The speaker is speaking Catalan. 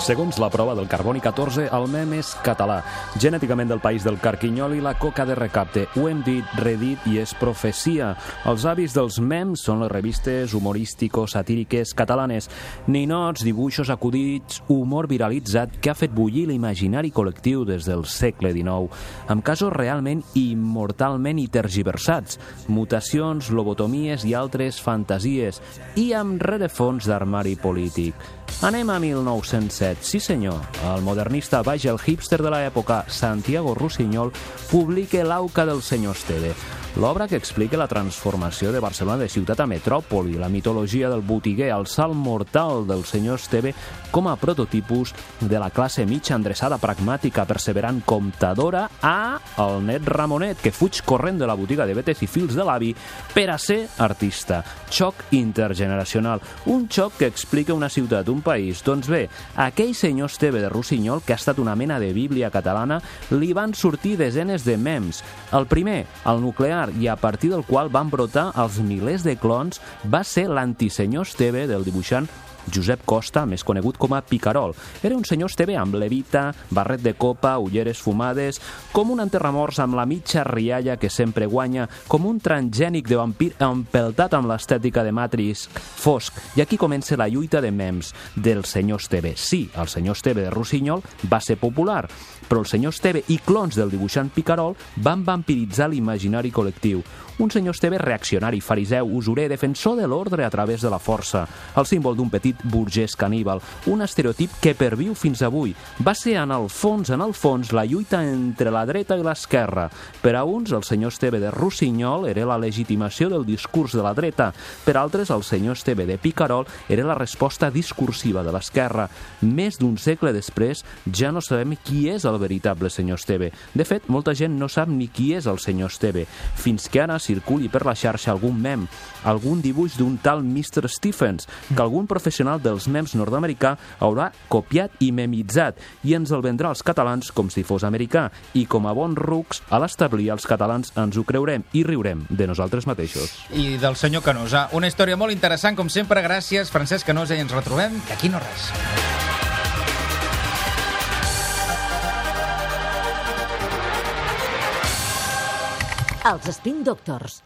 Segons la prova del Carboni 14, el mem és català, genèticament del país del carquinyol i la coca de recapte. Ho hem dit, redit i és profecia. Els avis dels mems són les revistes humorístico-satíriques catalanes. Ninots, dibuixos acudits, humor viralitzat que ha fet bullir l'imaginari col·lectiu des del segle XIX, amb casos realment immortalment i tergiversats, mutacions, lobotomies i altres fantasies, i amb rerefons d'armari polític. Anem a 1907. Sí senyor, el modernista baix el hipster de l'època, Santiago Rossinyol, publica l'auca del senyor Esteve, l'obra que explica la transformació de Barcelona de ciutat a metròpoli, la mitologia del botiguer, el salt mortal del senyor Esteve com a prototipus de la classe mitja endreçada, pragmàtica, perseverant, comptadora, a el net Ramonet, que fuig corrent de la botiga de vetes i fils de l'avi per a ser artista. Xoc intergeneracional. Un xoc que explica una ciutat, un país. Doncs bé, aquell senyor Esteve de Rossinyol, que ha estat una mena de bíblia catalana, li van sortir desenes de mems. El primer, el nuclear, i a partir del qual van brotar els milers de clons, va ser l'antisenyor Esteve del dibuixant Josep Costa, més conegut com a Picarol. Era un senyor Esteve amb levita, barret de copa, ulleres fumades, com un enterramorts amb la mitja rialla que sempre guanya, com un transgènic de vampir empeltat amb l'estètica de Matrix fosc. I aquí comença la lluita de mems del senyor Esteve. Sí, el senyor Esteve de Rossinyol va ser popular, però el senyor Esteve i clons del dibuixant Picarol van vampiritzar l'imaginari col·lectiu. Un senyor Esteve reaccionari, fariseu, usurer, defensor de l'ordre a través de la força, el símbol d'un petit burgès caníbal, un estereotip que perviu fins avui. Va ser, en el fons, en el fons, la lluita entre la dreta i l'esquerra. Per a uns, el senyor Esteve de Rossinyol era la legitimació del discurs de la dreta, per altres, el senyor Esteve de Picarol era la resposta discursiva de l'esquerra. Més d'un segle després, ja no sabem qui és el veritable senyor Esteve. De fet, molta gent no sap ni qui és el senyor Esteve, fins que ara circuli per la xarxa algun mem, algun dibuix d'un tal Mr. Stephens, que algun professional dels mems nord-americà haurà copiat i memitzat i ens el vendrà als catalans com si fos americà i com a bons rucs, a l'establir els catalans ens ho creurem i riurem de nosaltres mateixos. I del senyor Canosa. Una història molt interessant, com sempre. Gràcies, Francesc Canosa, i ens retrobem d'aquí no res. Els Spin Doctors,